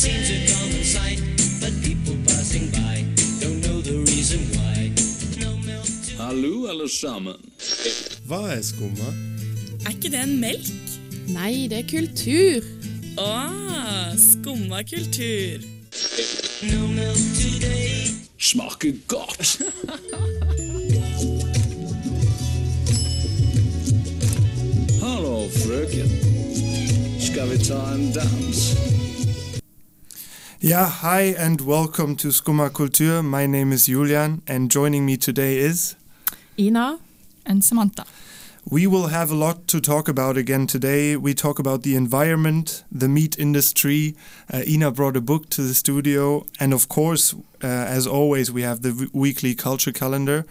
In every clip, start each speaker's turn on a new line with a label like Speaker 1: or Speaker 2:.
Speaker 1: seems a common sight, but people passing by don't know the reason why. No milk to
Speaker 2: Hallo, alle sammen.
Speaker 3: Hva er skumma?
Speaker 4: Er ikke det en melk?
Speaker 5: Nei, det er kultur.
Speaker 4: Å, skumma kultur.
Speaker 1: no milk today.
Speaker 2: Smaker godt. Hallo, frøken. Skal vi ta en dans?
Speaker 3: Yeah, hi and welcome to Skumma Kultur. My name is Julian and joining me today is
Speaker 5: Ina?
Speaker 6: and Samantha.
Speaker 3: We will have a lot to talk about again today. We talk about the environment, the meat industry. Uh, Ina brought a book to the studio, and of course, uh, as always, we have the weekly culture calendar.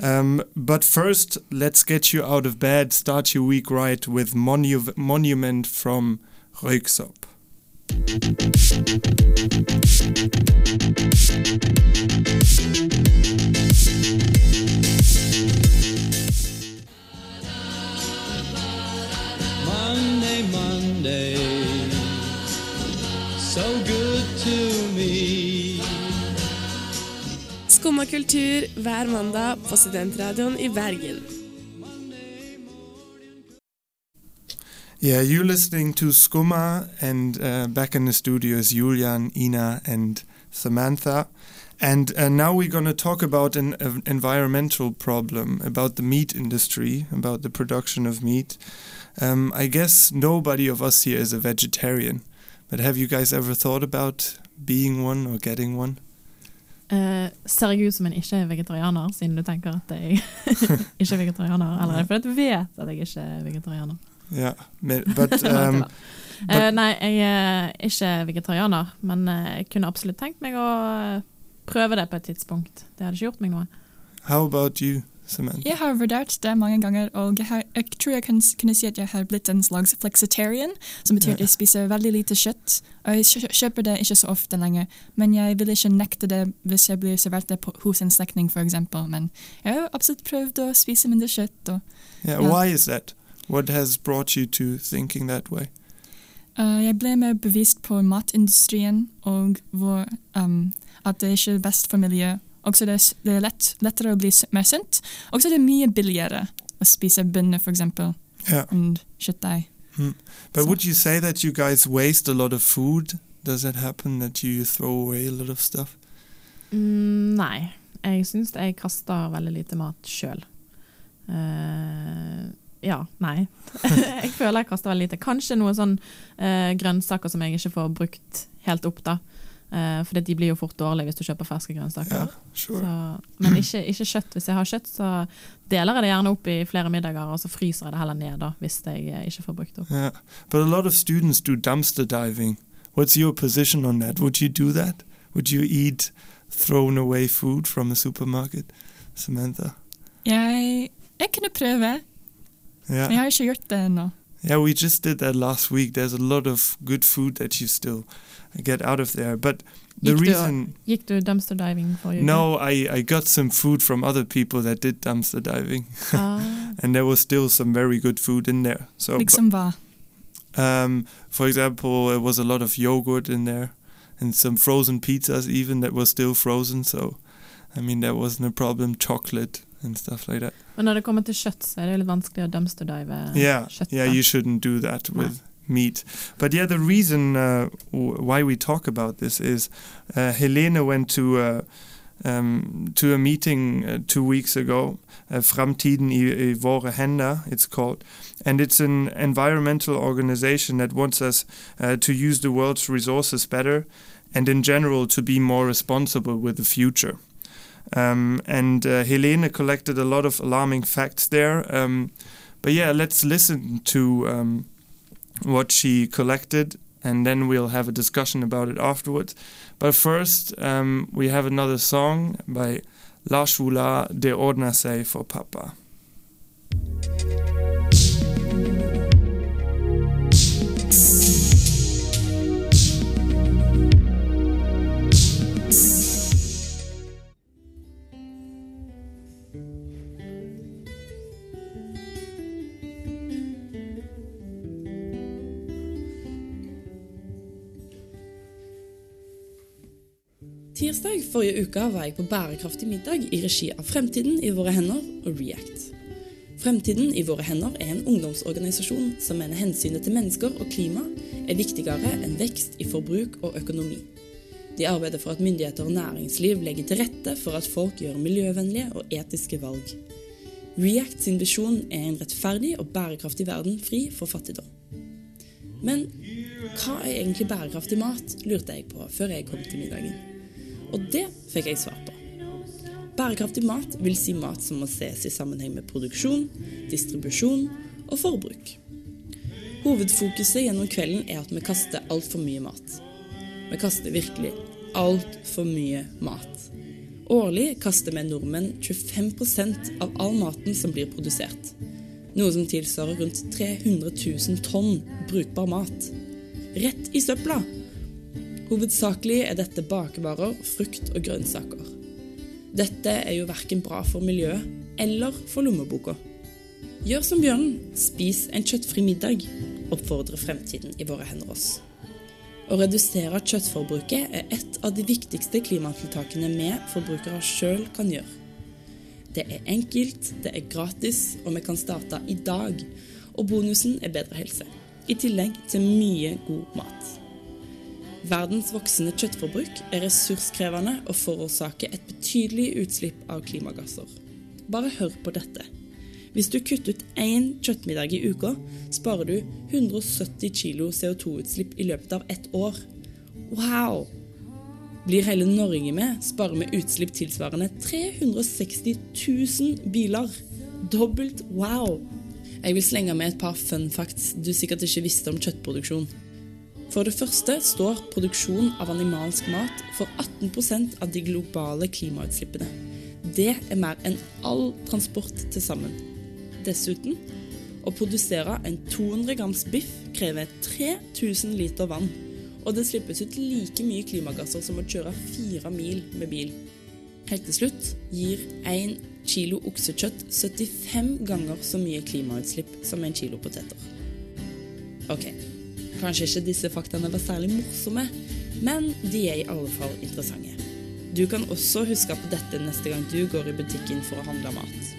Speaker 3: Um, but first, let's get you out of bed, start your week right with Monu- Monument from Röyksopp.
Speaker 1: Monday, Monday, so good to me.
Speaker 7: Skumma kultur hver mandag på Studentradioen i Bergen.
Speaker 3: Yeah, you're listening to Skuma, and uh, back in the studio is Julian, Ina, and Samantha. And uh, now we're going to talk about an, an environmental problem, about the meat industry, about the production of meat. Um, I guess nobody of us here is a vegetarian, but have you guys ever thought about being one or getting one?
Speaker 5: Eh, ser jeg ut som en ikke-vegetarianer, siden du tenker at jeg ikke er vegetarianer? Eller er du vet at jeg ikke er vegetarianer?
Speaker 3: Yeah, but um?
Speaker 5: Eh, nei, jeg er ikke vegetarianer, men eh, jeg kunne absolutt tenkt meg å eh, prøve det på et tidspunkt. Det hadde ikke gjort meg noe.
Speaker 3: how about you, Samantha?
Speaker 6: Jeg har vurdert det mange ganger, og jeg, har, jeg tror jeg kan kunne si at jeg har blitt en slags flexitarian, som betyr at jeg spiser veldig lite kjøtt. Og jeg kjøper det ikke så ofte lenger, men jeg vil ikke nekte det hvis jeg blir servert det på, hos en slektning, f.eks. Men jeg har absolutt prøvd å spise mindre kjøtt. Og,
Speaker 3: Yeah,
Speaker 6: ja.
Speaker 3: why is that? What has brought you to thinking that way?
Speaker 6: uh, jeg ble mer bevisst på matindustrien og hvor, um, at det ikke er best for miljøet. Også det, det er lett, lettere å bli mer sunt. Også det er mye billigere å spise bønner, f.eks.
Speaker 3: Yeah.
Speaker 6: enn kjøttdeig.
Speaker 3: But
Speaker 6: So-
Speaker 3: would you say that you guys waste a lot of food? Does it happen that you throw away a lot of stuff?
Speaker 5: Mm, nei, jeg syns jeg kaster veldig lite mat sjøl. Ja, nei. jeg føler jeg kaster veldig lite. Kanskje noen sånn eh, grønnsaker som jeg ikke får brukt helt opp, da. Eh, for de blir jo fort dårlige hvis du kjøper ferske grønnsaker.
Speaker 3: Yeah, sure.
Speaker 5: Så, men ikke, ikke kjøtt. Hvis jeg har kjøtt, så deler jeg det gjerne opp i flere middager, og så fryser jeg det heller ned da, hvis jeg eh, ikke får brukt opp.
Speaker 3: Yeah. But a lot of students do dumpster diving. What's your position on that? Would you do that? Would you eat thrown away food from a supermarket? Samantha?
Speaker 6: Jeg, jeg kunne prøve,
Speaker 3: Yeah.
Speaker 6: har ikke gjort det.
Speaker 3: Yeah, we just did that last week. There's a lot of good food that you still get out of there. But the
Speaker 5: Gikk du,
Speaker 3: reason.
Speaker 5: gikk du dumpster diving forrige uke?
Speaker 3: No, I, I got some food from other people that did dumpster diving.
Speaker 5: Ah,
Speaker 3: and there was still some very good food in there. So,
Speaker 6: Liksom hva?
Speaker 3: um, for example, there was a lot of yogurt in there, and some frozen pizzas even that were still frozen. So, I mean, that wasn't a problem. Chocolate and stuff like that.
Speaker 5: men når det kommer til kjøtt, så er det litt vanskelig å dumpster dive
Speaker 3: yeah, yeah, you shouldn't do that with meat. But yeah, the reason uh, why we talk about this is uh, Helene went to. Uh, um, to a meeting uh, two weeks ago, uh, Framtiden i, i våre hender, it's called. And it's an environmental organization that wants us uh, to use the world's resources better and in general to be more responsible with the future. Um, and uh, Helene collected a lot of alarming facts there. Um, but yeah, let's listen to um, what she collected and then we'll have a discussion about it afterwards. But first, um, we have another song by La de Ordnase for Papa.
Speaker 8: Tirsdag forrige uke var jeg på bærekraftig middag i regi av Fremtiden i våre hender og React. Fremtiden i våre hender er en ungdomsorganisasjon som mener hensynet til mennesker og klima er viktigere enn vekst i forbruk og økonomi. De arbeider for at myndigheter og næringsliv legger til rette for at folk gjør miljøvennlige og etiske valg. React sin visjon er en rettferdig og bærekraftig verden fri for fattigdom. Men hva er egentlig bærekraftig mat, lurte jeg på før jeg kom til middagen. Og det fikk jeg svar på. Bærekraftig mat vil si mat som må ses i sammenheng med produksjon, distribusjon og forbruk. Hovedfokuset gjennom kvelden er at vi kaster altfor mye mat. Vi kaster virkelig altfor mye mat. Årlig kaster vi nordmenn 25% av all maten som blir produsert. Noe som tilsvarer rundt 300 000 tonn brukbar mat. Rett i søpla! Hovedsakelig er dette bakevarer, frukt og grønnsaker. Dette er jo verken bra for miljøet eller for lommeboka. Gjør som bjørnen, spis en kjøttfri middag, oppfordrer Fremtiden i våre hender oss. Å redusere kjøttforbruket er et av de viktigste klimatiltakene vi forbrukere sjøl kan gjøre. Det er enkelt, det er gratis, og vi kan starte i dag. Og bonusen er bedre helse. I tillegg til mye god mat. Verdens voksende kjøttforbruk er ressurskrevende og forårsaker et betydelig utslipp av klimagasser. Bare hør på dette. Hvis du kutter ut én kjøttmiddag i uka, sparer du 170 kg CO2-utslipp i løpet av ett år. Wow! Blir hele Norge med, sparer vi utslipp tilsvarende 360 000 biler. Dobbelt wow! Jeg vil slenge med et par fun facts du sikkert ikke visste om kjøttproduksjon. For det første står produksjon av animalsk mat for 18% av de globale klimautslippene. Det er mer enn all transport til sammen. Dessuten, å produsere en 200 grams biff krever 3000 liter vann. Og det slippes ut like mye klimagasser som å kjøre fire mil med bil. Helt til slutt gir 1 kilo oksekjøtt 75 ganger så mye klimautslipp som en kilo poteter. Ok, kanskje ikke disse faktaene var særlig morsomme, men de er i alle fall interessante. Du kan også huske på dette neste gang du går i butikken for å handle mat.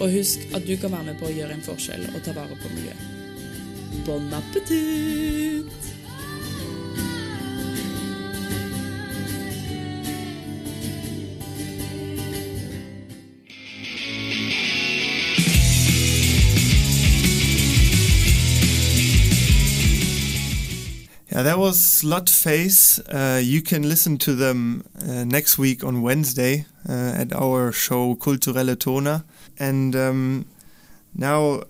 Speaker 8: Og husk at du kan være med på å gjøre en forskjell og ta vare på miljøet. Bon appétit!
Speaker 3: Yeah, that was Slut Face. Uh, you can listen to them uh, next week on Wednesday uh, at our show Kulturelle Tona. And um, now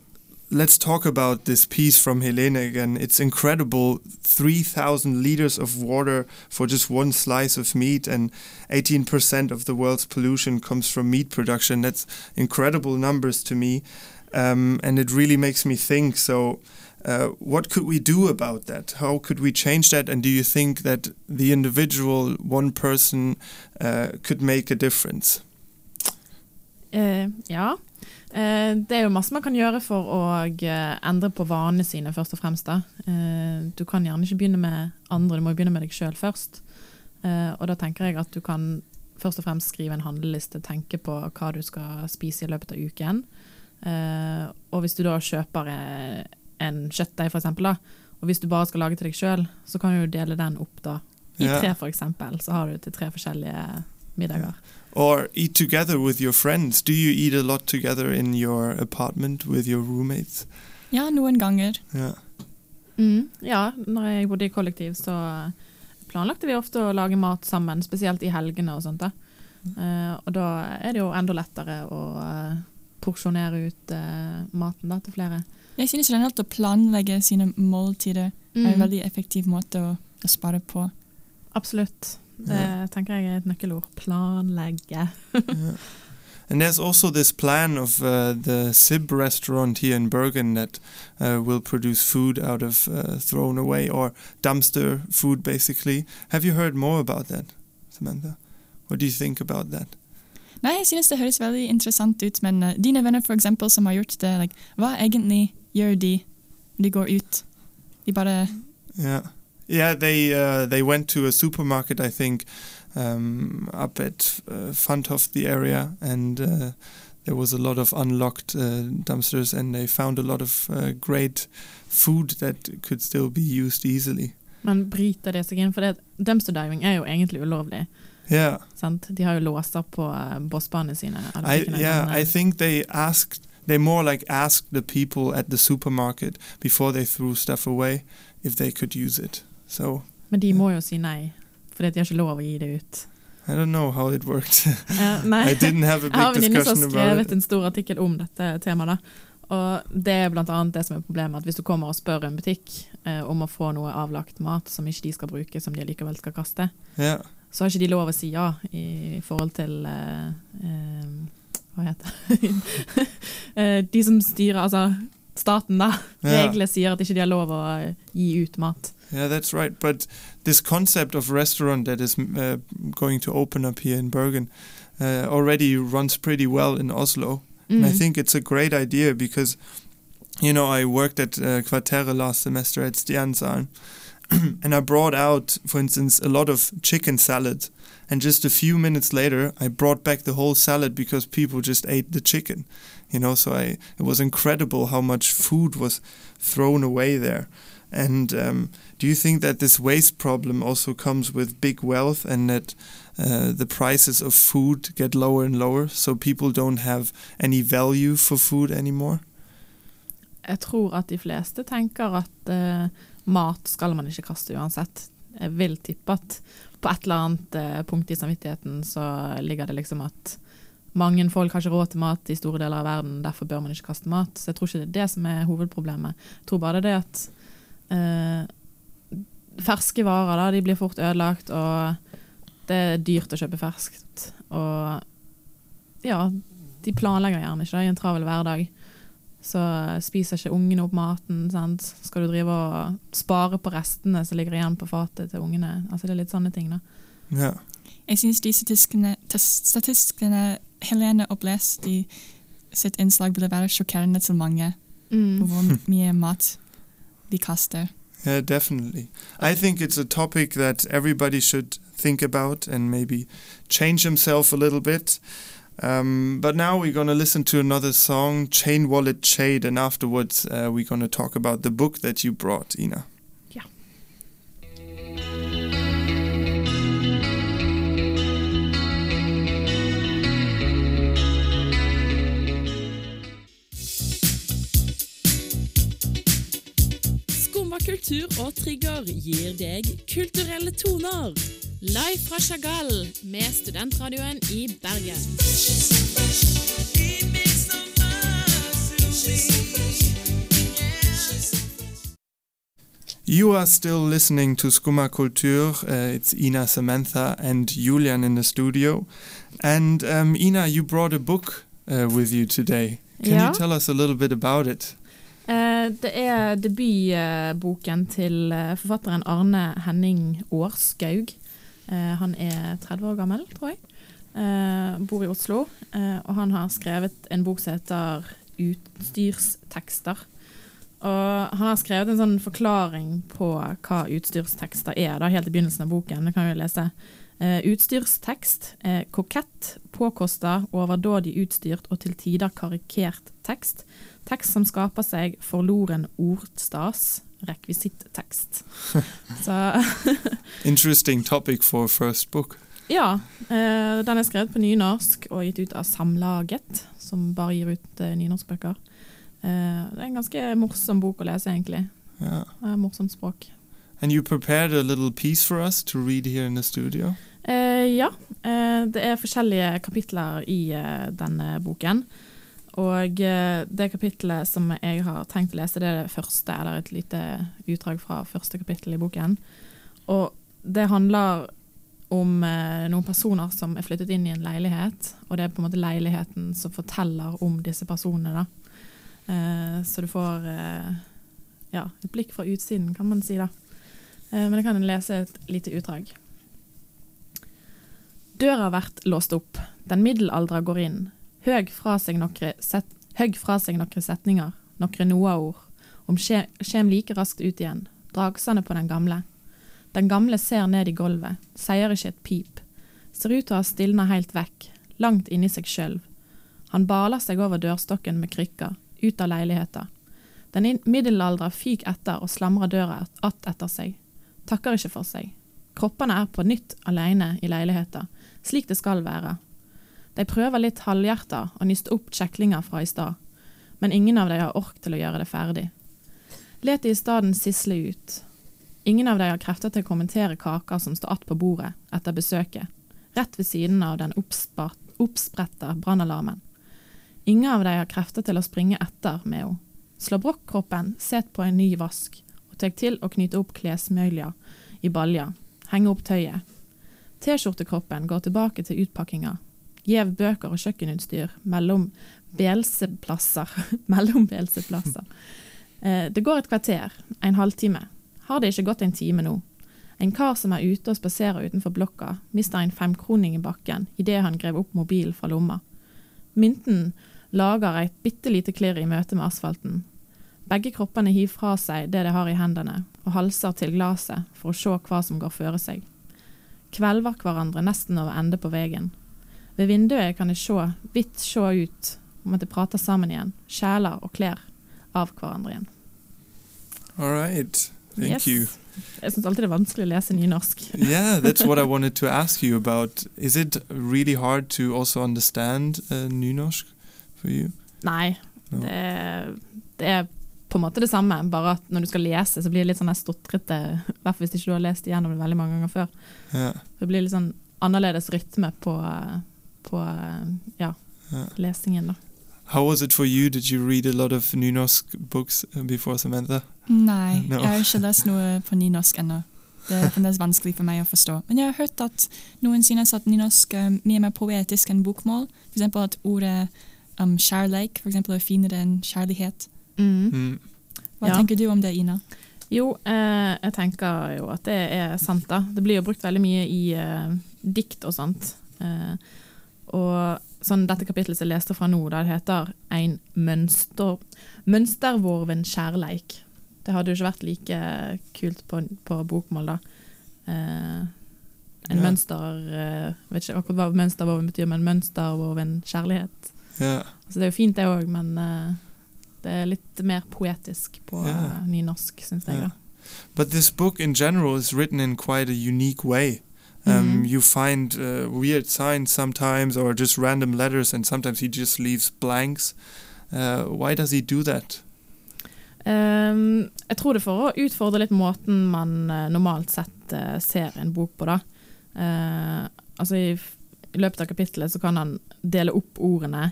Speaker 3: let's talk about this piece from Helene again. It's incredible 3,000 liters of water for just one slice of meat, and 18% of the world's pollution comes from meat production. That's incredible numbers to me. Um, and it really makes me think so uh, what could we do about that? How could we change that? And do you think that the individual, one person, uh, could make a difference?
Speaker 5: Uh, ja. Eh, det er jo masse man kan gjøre for å eh, endre på vanene sine, først og fremst. da. Du kan gjerne ikke begynne med andre, du må begynne med deg sjøl først. Og da tenker jeg at du kan først og fremst skrive en handleliste, tenke på hva du skal spise i løpet av uken. Og hvis du da kjøper en kjøttdeig, da, og hvis du bare skal lage til deg sjøl, så kan du dele den opp da, i
Speaker 3: Ja.
Speaker 5: tre, for eksempel. Så har du til tre forskjellige middager.
Speaker 3: Or eat together with your friends? Do you eat a lot together in your apartment with your roommates?
Speaker 6: Ja, noen ganger.
Speaker 3: Ja,
Speaker 5: Mm, ja, når jeg bodde i kollektiv, så planlagte vi ofte å lage mat sammen, spesielt i helgene og sånt. da. Uh, og da er det jo enda lettere å eh, porsjonere ut uh, maten da, til flere.
Speaker 6: Jeg synes generelt å planlegge sine måltider er en
Speaker 5: Mm.
Speaker 6: veldig effektiv måte å, å spare på.
Speaker 5: Absolutt. Det tenker jeg er et nøkkelord. Planlegge.
Speaker 3: And there's also this plan of uh, the Sib restaurant here in Bergen that uh, will produce food out of uh, thrown away or dumpster food, basically. Have you heard more about that, Samantha? What do you think about that?
Speaker 6: Nei, jeg synes det høres veldig interessant ut, men eh, dine venner for eksempel som har gjort det, like, hva egentlig gjør de de går ut? De bare
Speaker 3: Yeah, yeah. They uh, they went to a supermarket, I think, um, up at uh, Fantoft, the area, and uh, there was a lot of unlocked uh, dumpsters, and they found a lot of uh, great food that could still be used easily.
Speaker 5: Men bryter det seg inn? For det, dumpster diving er jo egentlig ulovlig.
Speaker 3: Yeah.
Speaker 5: Sant? De har jo låser på uh, bossbanene sine.
Speaker 3: I yeah,
Speaker 5: eh,
Speaker 3: I think they asked they more like asked the people at the supermarket before they threw stuff away if they could use it. So
Speaker 5: Men de må jo si nei, for de har ikke lov å gi det ut.
Speaker 3: I don't know how it worked.
Speaker 5: uh, nei.
Speaker 3: I didn't have a
Speaker 5: Jeg har en venninne som har skrevet en stor artikkel om dette temaet. da. Og det er annet det som er problemet, at hvis du kommer og spør en butikk eh, om å få noe avlagt mat som ikke de skal bruke, som de likevel skal kaste,
Speaker 3: Yeah.
Speaker 5: så har ikke de lov å si ja i forhold til eh, eh, Hva heter det? Eh, de som styrer, altså staten, da.
Speaker 3: Ja.
Speaker 5: Reglene sier at ikke de har lov å eh, gi ut mat.
Speaker 3: Yeah, that's right. But this concept of restaurant that is uh, going to open up here in Bergen uh, already runs pretty well in Oslo. And I
Speaker 5: Mm.
Speaker 3: think it's a great idea because, you know, I worked at uh, last semester at Stjernsalen, and I brought out, for instance, a lot of chicken salad. And just a few minutes later, I brought back the whole salad because people just ate the chicken. You know, so I it was incredible how much food was thrown away there. And um, do you think that this waste problem also comes with big wealth and that uh, the prices of food get lower and lower so people don't have any value for food anymore?
Speaker 5: Jeg tror at de fleste tenker at eh, mat skal man ikke kaste uansett. Jeg vil tippe at på et eller annet eh, punkt i samvittigheten så ligger det liksom at mange folk har ikke råd til mat i store deler av verden, derfor bør man ikke kaste mat. Så jeg tror ikke det er det som er hovedproblemet. Jeg tror bare det er at eh, ferske varer da, de blir fort ødelagt, og det er dyrt å kjøpe ferskt. Og ja, de planlegger gjerne ikke da, i en travel hverdag. Så spiser ikke ungene opp maten. Sant? Skal du drive og spare på restene som ligger igjen på fatet til ungene? Altså Det er litt sånne ting, da.
Speaker 3: Ja.
Speaker 6: Jeg syns de statistikkene, Helene oppleste i sitt innslag, ville være sjokkerende til mange på hvor mye mat de kaster.
Speaker 3: Yeah, definitely. I think it's a topic that everybody should think about and maybe change himself a little bit. Um, but now we're going to listen to another song, Chain Wallet Shade, and afterwards uh, we're going to talk about the book that you brought, Ina.
Speaker 5: Ja.
Speaker 4: Skumma kultur og trigger gir deg kulturelle toner.
Speaker 9: Live fra Chagall med studentradioen i Bergen.
Speaker 3: You are still listening to Skuma Kultur. Uh, it's Ina Samantha and Julian in the studio. And um, Ina, you brought a book uh, with you today. Can
Speaker 5: Ja.
Speaker 3: you tell us a little bit about it?
Speaker 5: Eh, det er debutboken til eh, forfatteren Arne Henning Årskaug. Eh, han er 30 år gammel, tror jeg. Eh, bor i Oslo. Eh, og han har skrevet en bok som heter Utstyrstekster. Og han har skrevet en sånn forklaring på hva utstyrstekster er, da, helt i begynnelsen av boken. Det kan vi lese. Uh, utstyrstekst er kokett, påkosta, overdådig utstyrt og til tider karikert tekst. Tekst som skaper seg forloren ordstas, rekvisittekst.
Speaker 3: Interesting topic for first book.
Speaker 5: ja, eh, den er skrevet på nynorsk og gitt ut av Samlaget, som bare gir ut eh, nynorskbøker. Eh, det er en ganske morsom bok å lese, egentlig.
Speaker 3: Yeah.
Speaker 5: Eh, morsomt språk.
Speaker 3: And you prepared a little piece for us to read here in the studio.
Speaker 5: Eh, ja, eh, det er forskjellige kapitler i eh, denne boken. Og eh, det kapitlet som jeg har tenkt å lese, det er det første, eller et lite utdrag fra første kapittel i boken. Og det handler om eh, noen personer som er flyttet inn i en leilighet, og det er på en måte leiligheten som forteller om disse personene, da. Eh, så du får ja, et blikk fra utsiden, kan man si, da. Men jeg kan lese et lite utdrag. Døra har vært låst opp. Den middelaldra går inn. Høg fra seg nokre, set, høg fra seg nokre setninger, nokre noa-ord. Om kjem like raskt ut igjen. Dragsande på den gamle. Den gamle ser ned i gulvet, seier ikke et pip. ser ut til å ha stilna helt vekk, langt inni seg sjøl. Han baler seg over dørstokken med krykker, ut av leiligheta. Den middelaldra fyk etter og slamrer døra att etter seg. Takker ikke for seg. Kroppene er på nytt alene i leiligheta, slik det skal være. De prøver litt halvhjerta å nyste opp kjeklinger fra i stad, men ingen av dem har ork til å gjøre det ferdig. Let de i staden sisle ut. Ingen av dem har krefter til å kommentere kaka som står att på bordet etter besøket, rett ved siden av den oppspretta brannalarmen. Ingen av dem har krefter til å springe etter med henne. Slå brokkroppen, set på en ny vask, og tek til å knyte opp klesmølja i balja, henge opp tøyet. T-skjortekroppen går tilbake til utpakkinga. Gjev bøker og kjøkkenutstyr mellom belseplasser. mellom belseplasser. Eh, det går et kvarter, en halvtime. Har det ikke gått en time nå? En kar som er ute og spaserer utenfor blokka, mister en femkroning i bakken idet han grev opp mobilen fra lomma. Mynten lager et bitte lite klirr i møte med asfalten. Begge kroppene hiver fra seg det de har i hendene, og halser til glasset for å se hva som går føre seg. Kvelver hverandre nesten over ende på veien. Ved vinduet kan jeg se, vidt se ut om at de prater sammen igjen, sjeler og klær av hverandre igjen.
Speaker 3: All right. Thank
Speaker 5: Yes.
Speaker 3: you.
Speaker 5: Jeg syns alltid det er vanskelig å lese nynorsk.
Speaker 3: Yeah, that's what I wanted to ask you about. Is it really hard to also understand uh, nynorsk for you?
Speaker 5: Nei,
Speaker 3: No.
Speaker 5: det, det er på en måte det samme, bare at når du skal lese, så blir det litt sånn stotrete, i hvert fall hvis ikke du har lest igjennom det veldig mange ganger før.
Speaker 3: Yeah.
Speaker 5: Det blir litt sånn annerledes rytme på, på ja,
Speaker 3: Ja.
Speaker 5: lesingen, da.
Speaker 3: How was it for you? Did you read a lot of nynorsk books uh, before Samantha?
Speaker 6: Nei,
Speaker 3: No.
Speaker 6: jeg har ikke lest noe på nynorsk ennå. Det er fremdeles vanskelig for meg å forstå. Men jeg har hørt at noen synes at nynorsk er mye mer poetisk enn bokmål. Eksempel at ordet um, kjærleik for eksempel, er finere enn kjærlighet.
Speaker 3: Mm.
Speaker 6: Hva
Speaker 5: Ja.
Speaker 6: tenker du om det, Ina?
Speaker 5: Jo, eh, jeg tenker jo at det er sant, da. Det blir jo brukt veldig mye i eh, dikt og sånt. Eh, og sånn dette kapittelet som jeg leste fra nå, det heter 'Ein mønster, mønstervorven kjærleik'. Det hadde jo ikke vært like kult på, på bokmål, da. Eh, en
Speaker 3: Ja.
Speaker 5: mønster eh, Vet ikke akkurat hva mønstervorven betyr, men mønstervorven kjærlighet.
Speaker 3: Ja.
Speaker 5: Altså, det er jo fint, det òg, men eh, det er litt mer poetisk på
Speaker 3: Ja.
Speaker 5: eh, nynorsk, syns jeg.
Speaker 3: Men
Speaker 5: da.
Speaker 3: But this book in general is written in quite a unique way. Um,
Speaker 5: Mhm.
Speaker 3: You find uh, weird signs sometimes, or just random letters, and sometimes he just leaves blanks. Uh, why does he do that?
Speaker 5: Um, jeg tror det er for å utfordre litt måten man eh, normalt sett uh, ser en bok på, da. Eh, altså i, I løpet av kapittelet så kan han dele opp ordene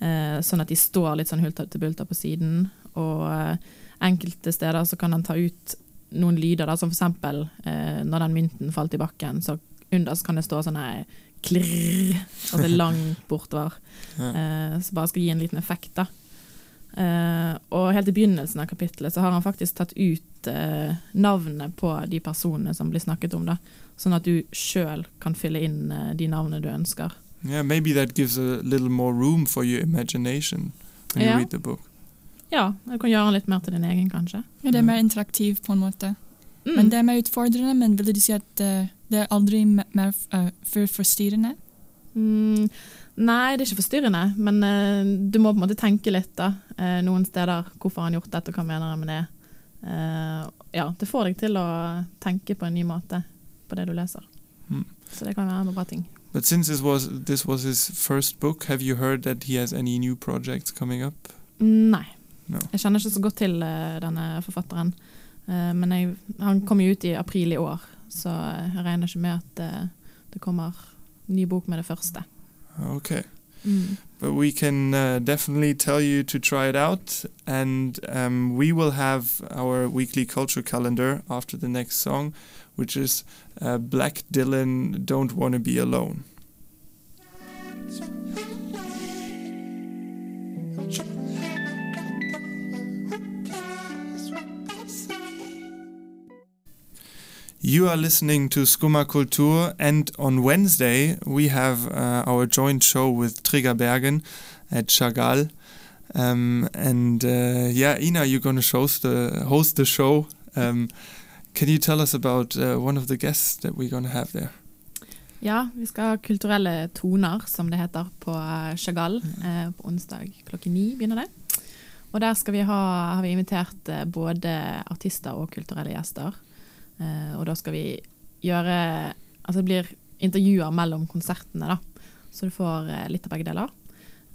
Speaker 5: eh, sånn at de står litt sånn hulter til bulter på siden. Og enkelte steder så kan han ta ut noen lyder, da, som for eksempel eh, når den mynten falt i bakken, så underst kan det stå sånn her klirr, altså langt bortover. Eh, så bare skal gi en liten effekt, da. Eh, og helt i begynnelsen av kapittelet så har han faktisk tatt ut eh, navnet på de personene som blir snakket om, da. Sånn at du sjøl kan fylle inn eh, de navnene du ønsker.
Speaker 3: Yeah, maybe that gives a little more room for your imagination when you
Speaker 5: yeah.
Speaker 3: read the book.
Speaker 5: Ja, du kan gjøre den litt mer til din egen, kanskje.
Speaker 6: Ja, det er mer interaktiv på en måte.
Speaker 5: Mm.
Speaker 6: Men det er mer utfordrende, men vil du si at eh, det er aldri mer uh, for forstyrrende?
Speaker 5: Mm, nei, det er ikke forstyrrende, men uh, du må på en måte tenke litt, da. Uh, noen steder. Hvorfor har han gjort dette, og hva mener han med det? Uh, ja, det får deg til å tenke på en ny måte på det du leser.
Speaker 3: Mm.
Speaker 5: Så det kan være en bra ting.
Speaker 3: But since this was this was his first book, have you heard that he has any new projects coming up?
Speaker 5: Nei. Jeg kjenner ikke så godt til eh, denne forfatteren. Eh, men jeg, han kom jo ut i april i år, så jeg regner ikke med at eh, det kommer ny bok med det første.
Speaker 3: Okay.
Speaker 5: Mm.
Speaker 3: But we can uh, definitely tell you to try it out, and um, we will have our weekly culture calendar after the next song, which is uh, Black Dylan "Don't Wanna Be Alone." You are listening to Skumma Kultur, and on Wednesday we have uh, our joint show with Trigger Bergen at Chagall. Um, and uh, yeah, Ina, you're going to host the host the show. Um, can you tell us about uh, one of the guests that we're going to have there?
Speaker 5: Ja, vi skal ha kulturelle toner, som det heter, på eh, Chagall. Eh, på onsdag klokken ni begynner det. Og der vi ha, har vi invitert eh, både artister og kulturelle gjester. Eh, og da skal vi gjøre Altså det blir intervjuer mellom konsertene, da. Så du får eh, litt av begge deler.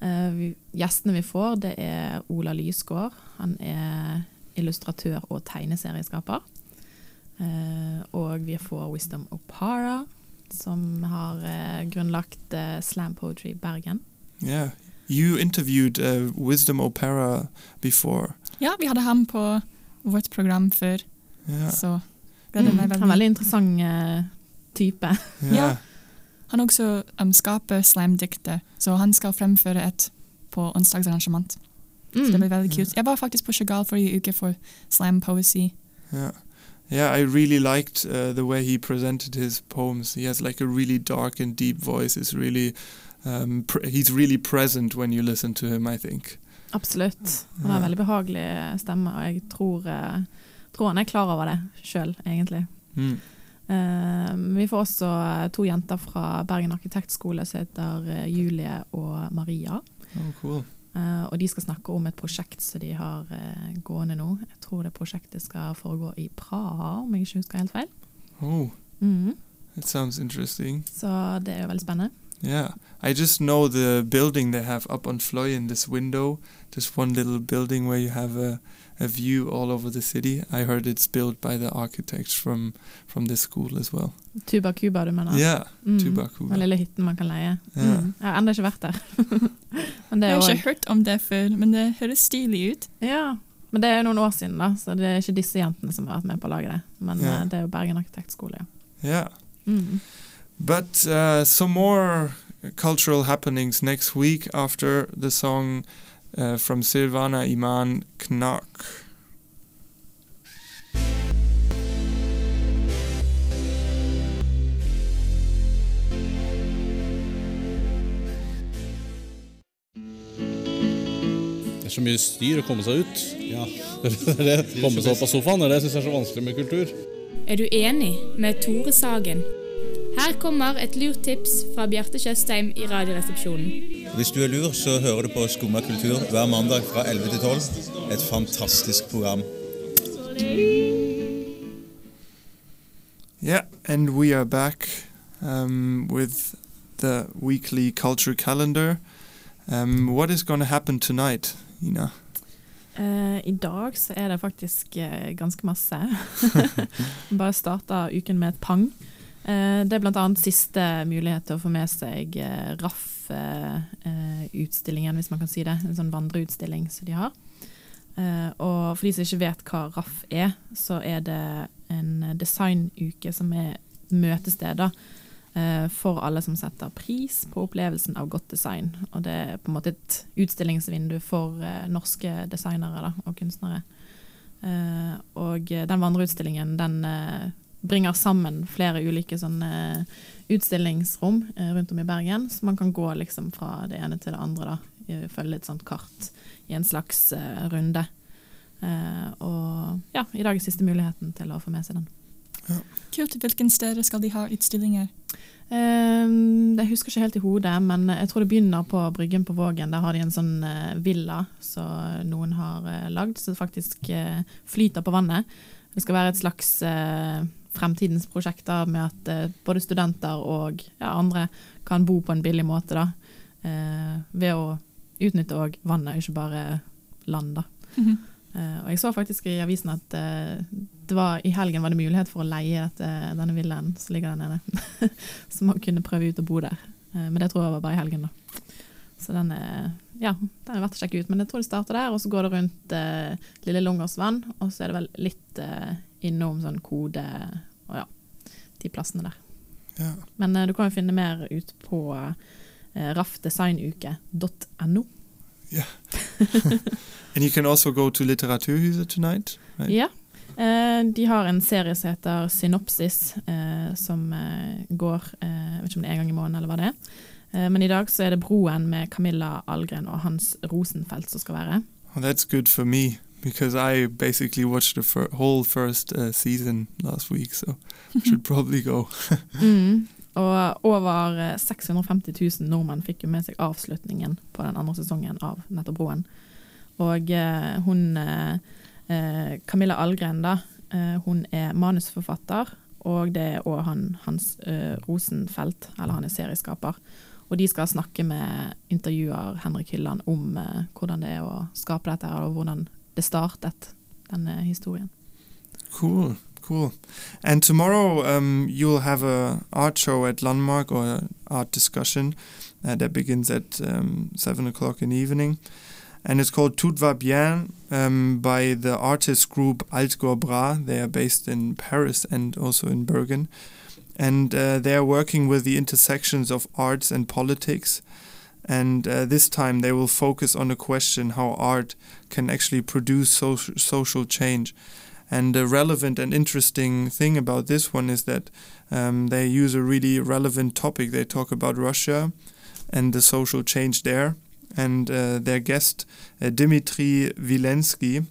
Speaker 5: Eh, vi, gjestene vi får, det er Ola Lysgård. Han er illustratør og tegneserieskaper. Eh, og vi får Wisdom Opara, som har eh, grunnlagt eh, Slam Poetry Bergen.
Speaker 3: Yeah. You interviewed uh, Wisdom Opera before.
Speaker 6: Ja, vi hadde ham på vårt program før,
Speaker 3: Yeah.
Speaker 6: så
Speaker 5: Mm, han er en
Speaker 6: veldig.
Speaker 5: interessant uh, type.
Speaker 3: Yeah.
Speaker 6: Ja. Han også um, skaper slamdikter, så han skal fremføre et på onsdagsarrangement. Så det
Speaker 5: Mm.
Speaker 6: blir veldig kult. Jeg var faktisk på Chagall forrige uke for slam poesy.
Speaker 3: Yeah. Yeah, I really liked uh, the way he presented his poems. He has like a really dark and deep voice. It's really, um, pr- he's really present when you listen to him. I think.
Speaker 5: Absolutt. Han har en veldig behagelig stemme, og jeg tror, eh, tror han er klar over det sjøl, egentlig.
Speaker 3: Mm.
Speaker 5: Uh, vi får også eh, to jenter fra Bergen arkitektskole som heter eh, Julie og Maria.
Speaker 3: Oh, cool.
Speaker 5: Uh, og de skal snakke om et prosjekt som de har uh, gående nå. Jeg tror det prosjektet skal foregå i Praha, om jeg ikke husker helt feil.
Speaker 3: Oh,
Speaker 5: mm.
Speaker 3: that sounds interesting.
Speaker 5: Så det er jo veldig spennende.
Speaker 3: Yeah, I just know the building they have up on Floyen, this window, just one little building where you have a, a view all over the city. I heard it's built by the architects from from this school as well.
Speaker 5: Tuba Cuba, du mener?
Speaker 3: Yeah,
Speaker 5: Mm.
Speaker 3: Tuba Cuba.
Speaker 5: Den lille hytten man kan leie.
Speaker 3: Yeah.
Speaker 5: Mm. Jeg har ennå ikke vært der. Men det
Speaker 6: Jeg har ikke hørt om det før, men det høres stilig ut.
Speaker 5: Ja, men det er jo noen år siden, da, så det er ikke disse jentene som har vært med på å lage det. Men
Speaker 3: Ja.
Speaker 5: eh, det er jo Bergen arkitektskole, ja.
Speaker 3: Yeah.
Speaker 5: Mm.
Speaker 3: But uh, some more cultural happenings next week after the song uh, from Silvana Iman Knak.
Speaker 10: Det er så mye styr å komme seg ut. Ja. Det er det, komme seg opp av sofaen, det det jeg syns er så vanskelig med kultur.
Speaker 11: Er du enig med Tore Sagen? Her kommer et lurt tips fra Bjarte Tjøstheim i Radioresepsjonen.
Speaker 12: Hvis du er lur, så hører du på Skumma kultur hver mandag fra 11 til 12. Et fantastisk program.
Speaker 3: Yeah, and we are back um, with the weekly culture calendar. Um, what is going to happen tonight, Ina?
Speaker 5: Uh, I dag så er det faktisk uh, ganske masse. Bare starta uken med et pang. Uh, det er annet siste mulighet til å få med seg eh, RAF-utstillingen, hvis man kan si det. En sånn vandreutstilling som de har. Eh, og for de som ikke vet hva RAF er, så er det en designuke som er møtesteder eh, for alle som setter pris på opplevelsen av godt design. Og det er på en måte et utstillingsvindu for eh, norske designere da, og kunstnere. Eh, og eh, den vandreutstillingen den eh, bringer sammen flere ulike sånne eh, utstillingsrom eh, rundt om i Bergen, så man kan gå liksom fra det ene til det andre, da, følge et sånt kart i en slags eh, runde. Eh, og ja, i dag er siste muligheten til å få med seg den.
Speaker 6: Kult. Hvilken steder skal de ha utstillinger?
Speaker 5: Um, jeg husker ikke helt i hodet, men jeg tror det begynner på Bryggen på Vågen. Der har de en sånn villa som noen har lagd, som faktisk flyter på vannet. Det skal være et slags fremtidens prosjekter med at eh, både studenter og ja, andre kan bo på en billig måte. da, eh, Ved å utnytte òg vannet, ikke bare land. da.
Speaker 6: Mhm.
Speaker 5: Eh, og jeg så faktisk i avisen at det var, i helgen var det mulighet for å leie dette, denne villaen som ligger der nede. så man kunne prøve ut å bo der. Men det tror jeg var bare i helgen, da. Så den er, ja, den er verdt å sjekke ut. Men jeg tror det starter der, og så går det rundt eh, Lille Lungåsvann, og så er det vel litt eh, innom sånn kode de plassene der.
Speaker 3: Ja.
Speaker 5: Men eh, du kan jo finne mer ut på eh, raffdesignuke.no.
Speaker 3: And you can also go to Litteraturhuset tonight, right?
Speaker 5: Ja. Uh, de har en serie som heter Synopsis, uh, som uh, går Jeg vet ikke om det er en gang i måneden, eller hva det er. Men i dag så er det Broen med Camilla Algren og Hans Rosenfeldt som skal være.
Speaker 3: Well, that's good for me because I basically watched the fir- whole first uh, season last week, so I should probably go.
Speaker 5: Mm. Og over eh, 650 000 nordmenn fikk jo med seg avslutningen på den andre sesongen av nettopp Broen. Og eh, hun eh, eh, Camilla Algren, da, eh, hun er manusforfatter, og det er òg han Hans eh, Rosenfeldt, eller han er serieskaper. Og de skal snakke med intervjuer Henrik Hylland om eh, hvordan det er å skape dette, og hvordan denne historien.
Speaker 3: Cool, cool. And tomorrow um, you'll have a art show at Landmark or an art discussion uh, that begins at um, seven o'clock in the evening, and it's called Tout va bien um, by the artist group Alt Bras. They are based in Paris and also in Bergen, and uh, they are working with the intersections of arts and politics. And uh, this time they will focus on the question how art can actually produce social social change. And the relevant and interesting thing about this one is that um, they use a really relevant topic. They talk about Russia and the social change there. And uh, their guest, uh, Dmitry Vilensky,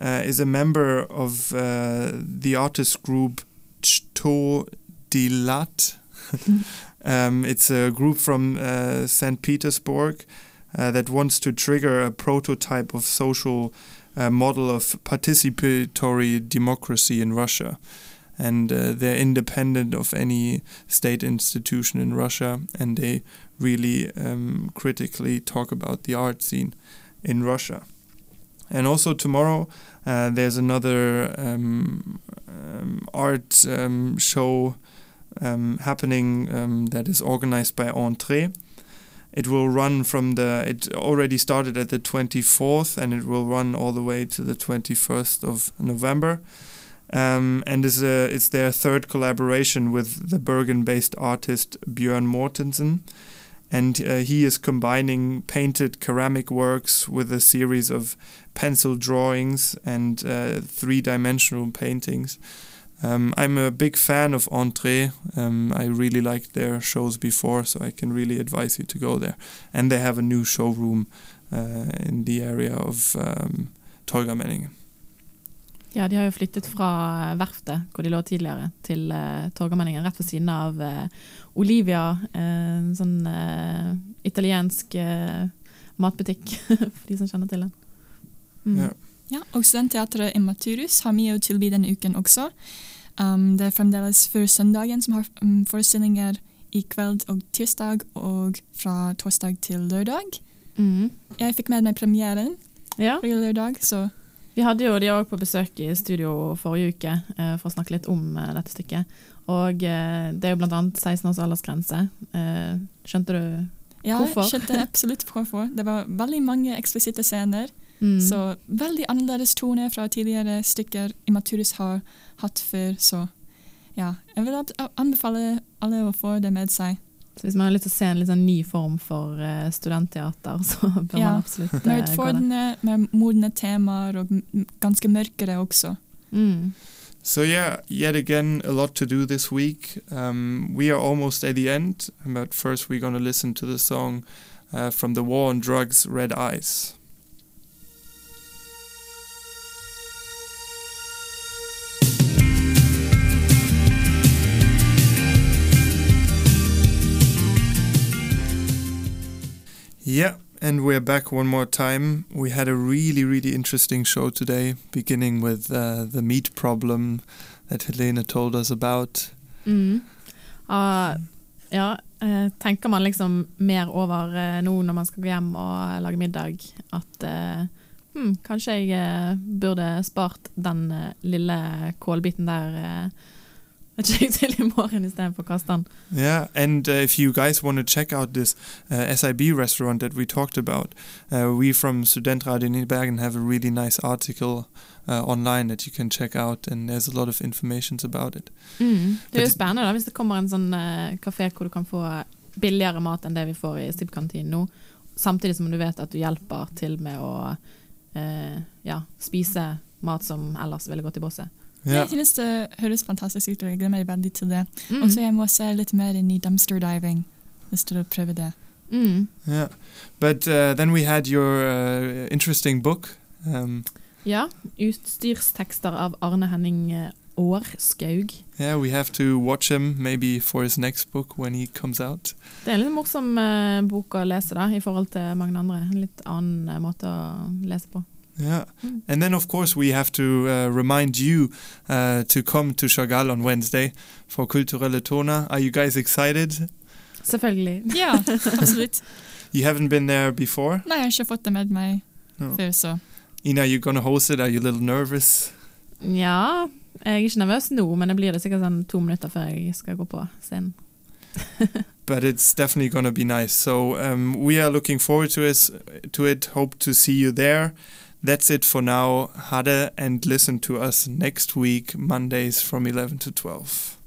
Speaker 3: uh, is a member of uh, the artist group Chto Dilat. um, it's a group from uh, St. Petersburg uh, that wants to trigger a prototype of social uh, model of participatory democracy in Russia. And uh, they're independent of any state institution in Russia, and they really um, critically talk about the art scene in Russia. And also tomorrow, uh, there's another um, um, art um, show um, happening um, that is organized by Entrée. It will run from the. It already started at the 24th, and it will run all the way to the 21st of November. Um, and is a, it's their third collaboration with the Bergen-based artist Björn Mortensen, and uh, he is combining painted ceramic works with a series of pencil drawings and uh, three-dimensional paintings. Um, I'm a big fan of Entree, Um, I really liked their shows before, so I can really advise you to go there. And they have a new showroom uh, in the area of um, Torgallmenningen.
Speaker 5: Ja, de har jo flyttet fra verftet, hvor de lå tidligere, til uh, Torgallmenningen, rett ved siden av uh, Olivia, uh, en sånn uh, italiensk matbutikk, for de som kjenner til den. Mm.
Speaker 3: Ja.
Speaker 6: Ja, og Studentteatret Immaturus har mye å tilby denne uken også. Um, det er fremdeles før søndagen som har um, forestillinger i kveld og tirsdag, og fra torsdag til lørdag.
Speaker 5: Mm.
Speaker 6: Jeg fikk med meg premieren
Speaker 5: Ja.
Speaker 6: på lørdag, så
Speaker 5: Vi hadde jo de òg på besøk i studio forrige uke eh, for å snakke litt om eh, dette stykket. Og eh, det er jo annet 16 års aldersgrense. Eh, skjønte du
Speaker 6: ja,
Speaker 5: hvorfor?
Speaker 6: jeg skjønte absolutt hvorfor. Det var veldig mange eksplisitte scener.
Speaker 5: Mm.
Speaker 6: Så veldig annerledes tone fra tidligere stykker Immaturus har hatt før. Så ja, jeg vil anbefale alle å få det med seg.
Speaker 5: Så hvis man har lyst til å se en litt sånn ny form for eh, studentteater, så bør
Speaker 6: Ja,
Speaker 5: man absolutt eh, gå der.
Speaker 6: Utfordrende, med modne temaer og ganske mørkere også.
Speaker 5: Mm.
Speaker 3: So yeah, yet again, a lot to do this week. Um, we are almost at the end, but first we're going to listen to the song uh, from the War on Drugs, Red Eyes. Yeah, and we're back one more time. We had a really, really interesting show today, beginning with uh, the meat problem that Helena told us about.
Speaker 5: Mm. Uh, ja, uh, tenker man liksom mer over uh, nå når man skal gå hjem og lage middag, at eh, hm, kanskje jeg burde spart den lille kålbiten der til i morgen istedenfor å kaste den.
Speaker 3: Yeah, and uh, if you guys want to check out this uh, SIB restaurant that we talked about, uh, we from Studentradion in Bergen have a really nice article uh, online that you can check out, and there's a lot of information about it.
Speaker 5: Mm. Det er jo spennende da, hvis det kommer en sånn eh, kafé hvor du kan få billigere mat enn det vi får i SIB-kantinen nå, samtidig som du vet at du hjelper til med å uh, ja, spise mat som ellers ville gått i bosset.
Speaker 3: Yeah.
Speaker 6: Jeg synes det høres fantastisk ut, og jeg gleder meg veldig til det.
Speaker 5: Mm.
Speaker 6: Og så jeg må se litt mer inn i dumpster diving, hvis du prøver det.
Speaker 5: Mm.
Speaker 3: Yeah, but uh, then we had your uh, interesting book. Um,
Speaker 5: Ja, utstyrstekster av Arne Henning eh, Årskaug.
Speaker 3: Yeah, we have to watch him maybe for his next book when he comes out.
Speaker 5: Det er en litt morsom uh, bok å lese da, i forhold til mange andre. En litt annen eh, måte å lese på.
Speaker 3: Yeah. And then, of course, we have to uh, remind you uh, to come to Chagall on Wednesday for Kulturelle Tona. Are you guys excited?
Speaker 5: Selvfølgelig.
Speaker 6: Ja, absolutt.
Speaker 3: You haven't been there before?
Speaker 6: Nei, jeg har ikke fått det med meg
Speaker 3: No.
Speaker 6: før, så
Speaker 3: Ina, you're going to host it. Are you a little nervous?
Speaker 5: Ja, jeg er ikke nervøs nå, men det blir det sikkert sånn to minutter før jeg skal gå på scenen.
Speaker 3: but it's definitely going to be nice. So um, we are looking forward to it. To it. Hope to see you there. That's it for now. Hade and listen to us next week, Mondays from 11 to 12.